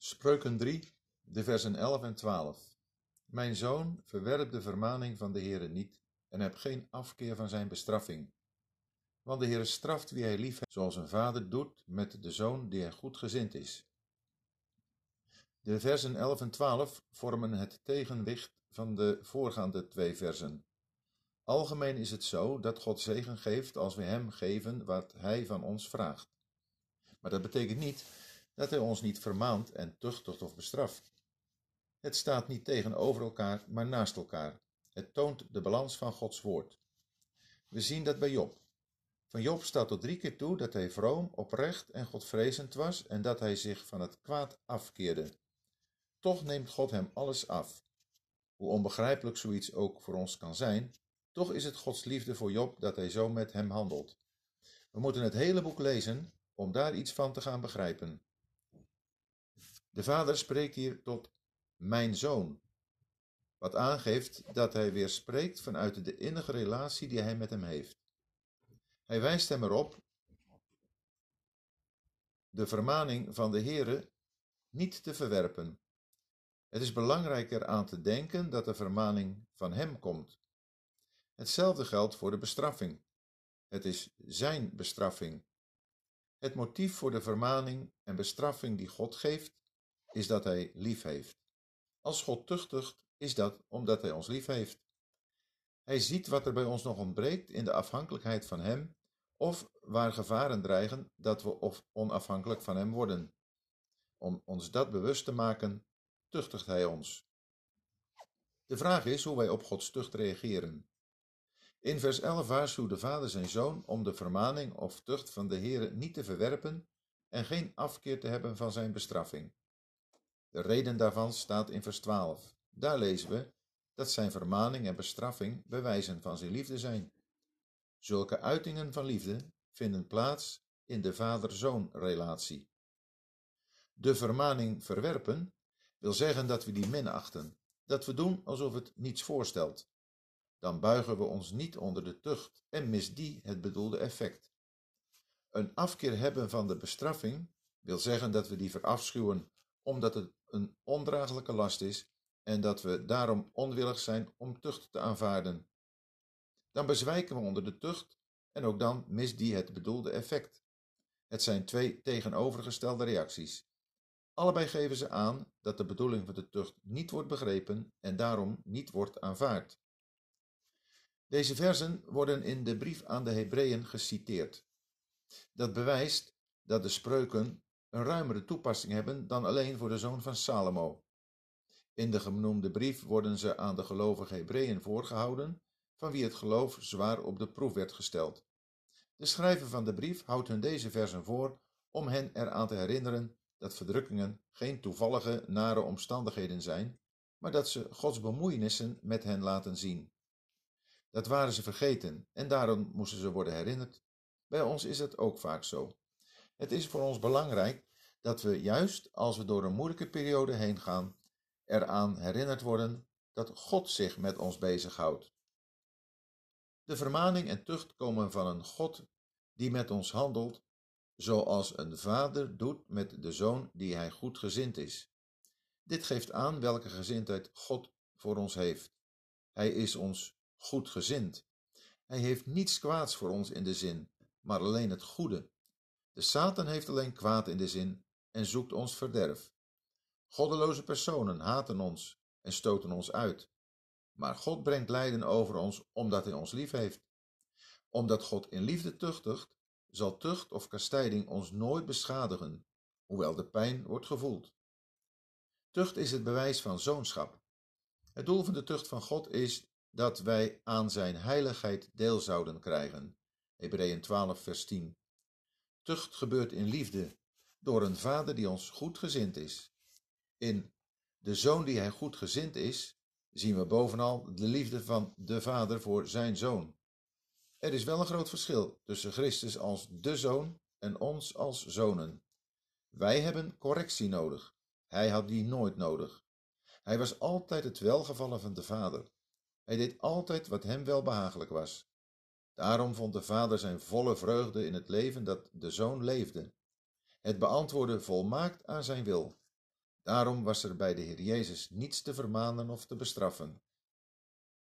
Spreuken 3, de versen 11 en 12. Mijn zoon, verwerp de vermaning van de Heere niet en heb geen afkeer van zijn bestraffing. Want de Heere straft wie hij lief heeft, zoals een vader doet met de zoon die hij goed gezind is. De versen 11 en 12 vormen het tegenwicht van de voorgaande twee versen. Algemeen is het zo dat God zegen geeft als we hem geven wat hij van ons vraagt. Maar dat betekent niet dat hij ons niet vermaant en tuchtigt of bestraft. Het staat niet tegenover elkaar, maar naast elkaar. Het toont de balans van Gods woord. We zien dat bij Job. Van Job staat tot drie keer toe dat hij vroom, oprecht en godvrezend was en dat hij zich van het kwaad afkeerde. Toch neemt God hem alles af. Hoe onbegrijpelijk zoiets ook voor ons kan zijn, toch is het Gods liefde voor Job dat hij zo met hem handelt. We moeten het hele boek lezen om daar iets van te gaan begrijpen. De vader spreekt hier tot mijn zoon, wat aangeeft dat hij weer spreekt vanuit de innige relatie die hij met hem heeft. Hij wijst hem erop de vermaning van de Heere niet te verwerpen. Het is belangrijker aan te denken dat de vermaning van hem komt. Hetzelfde geldt voor de bestraffing. Het is zijn bestraffing. Het motief voor de vermaning en bestraffing die God geeft, is dat hij lief heeft. Als God tuchtigt, is dat omdat hij ons lief heeft. Hij ziet wat er bij ons nog ontbreekt in de afhankelijkheid van hem, of waar gevaren dreigen dat we of onafhankelijk van hem worden. Om ons dat bewust te maken, tuchtigt hij ons. De vraag is hoe wij op Gods tucht reageren. In vers 11 waarschuwt de vader zijn zoon om de vermaning of tucht van de Heere niet te verwerpen en geen afkeer te hebben van zijn bestraffing. De reden daarvan staat in vers 12. Daar lezen we dat zijn vermaning en bestraffing bewijzen van zijn liefde zijn. Zulke uitingen van liefde vinden plaats in de vader-zoon-relatie. De vermaning verwerpen wil zeggen dat we die minachten, dat we doen alsof het niets voorstelt. Dan buigen we ons niet onder de tucht en mis die het bedoelde effect. Een afkeer hebben van de bestraffing wil zeggen dat we die verafschuwen omdat het een ondraaglijke last is en dat we daarom onwillig zijn om tucht te aanvaarden. Dan bezwijken we onder de tucht en ook dan mist die het bedoelde effect. Het zijn twee tegenovergestelde reacties. Allebei geven ze aan dat de bedoeling van de tucht niet wordt begrepen en daarom niet wordt aanvaard. Deze versen worden in de brief aan de Hebreeën geciteerd. Dat bewijst dat de spreuken een ruimere toepassing hebben dan alleen voor de zoon van Salomo. In de genoemde brief worden ze aan de gelovige Hebreeën voorgehouden, van wie het geloof zwaar op de proef werd gesteld. De schrijver van de brief houdt hun deze versen voor om hen eraan te herinneren dat verdrukkingen geen toevallige nare omstandigheden zijn, maar dat ze Gods bemoeienissen met hen laten zien. Dat waren ze vergeten en daarom moesten ze worden herinnerd. Bij ons is het ook vaak zo. Het is voor ons belangrijk dat we juist als we door een moeilijke periode heen gaan, eraan herinnerd worden dat God zich met ons bezighoudt. De vermaning en tucht komen van een God die met ons handelt zoals een vader doet met de zoon die hij goed gezind is. Dit geeft aan welke gezindheid God voor ons heeft. Hij is ons goed gezind. Hij heeft niets kwaads voor ons in de zin, maar alleen het goede. De Satan heeft alleen kwaad in de zin en zoekt ons verderf. Goddeloze personen haten ons en stoten ons uit. Maar God brengt lijden over ons omdat hij ons lief heeft. Omdat God in liefde tuchtigt, zal tucht of kastijding ons nooit beschadigen, hoewel de pijn wordt gevoeld. Tucht is het bewijs van zoonschap. Het doel van de tucht van God is dat wij aan zijn heiligheid deel zouden krijgen. Hebreeën 12, vers 10. Tucht gebeurt in liefde, door een vader die ons goed gezind is. In de zoon die hij goed gezind is, zien we bovenal de liefde van de vader voor zijn zoon. Er is wel een groot verschil tussen Christus als de zoon en ons als zonen. Wij hebben correctie nodig. Hij had die nooit nodig. Hij was altijd het welgevallen van de vader. Hij deed altijd wat hem wel behagelijk was. Daarom vond de vader zijn volle vreugde in het leven dat de zoon leefde. Het beantwoordde volmaakt aan zijn wil. Daarom was er bij de Heer Jezus niets te vermanen of te bestraffen.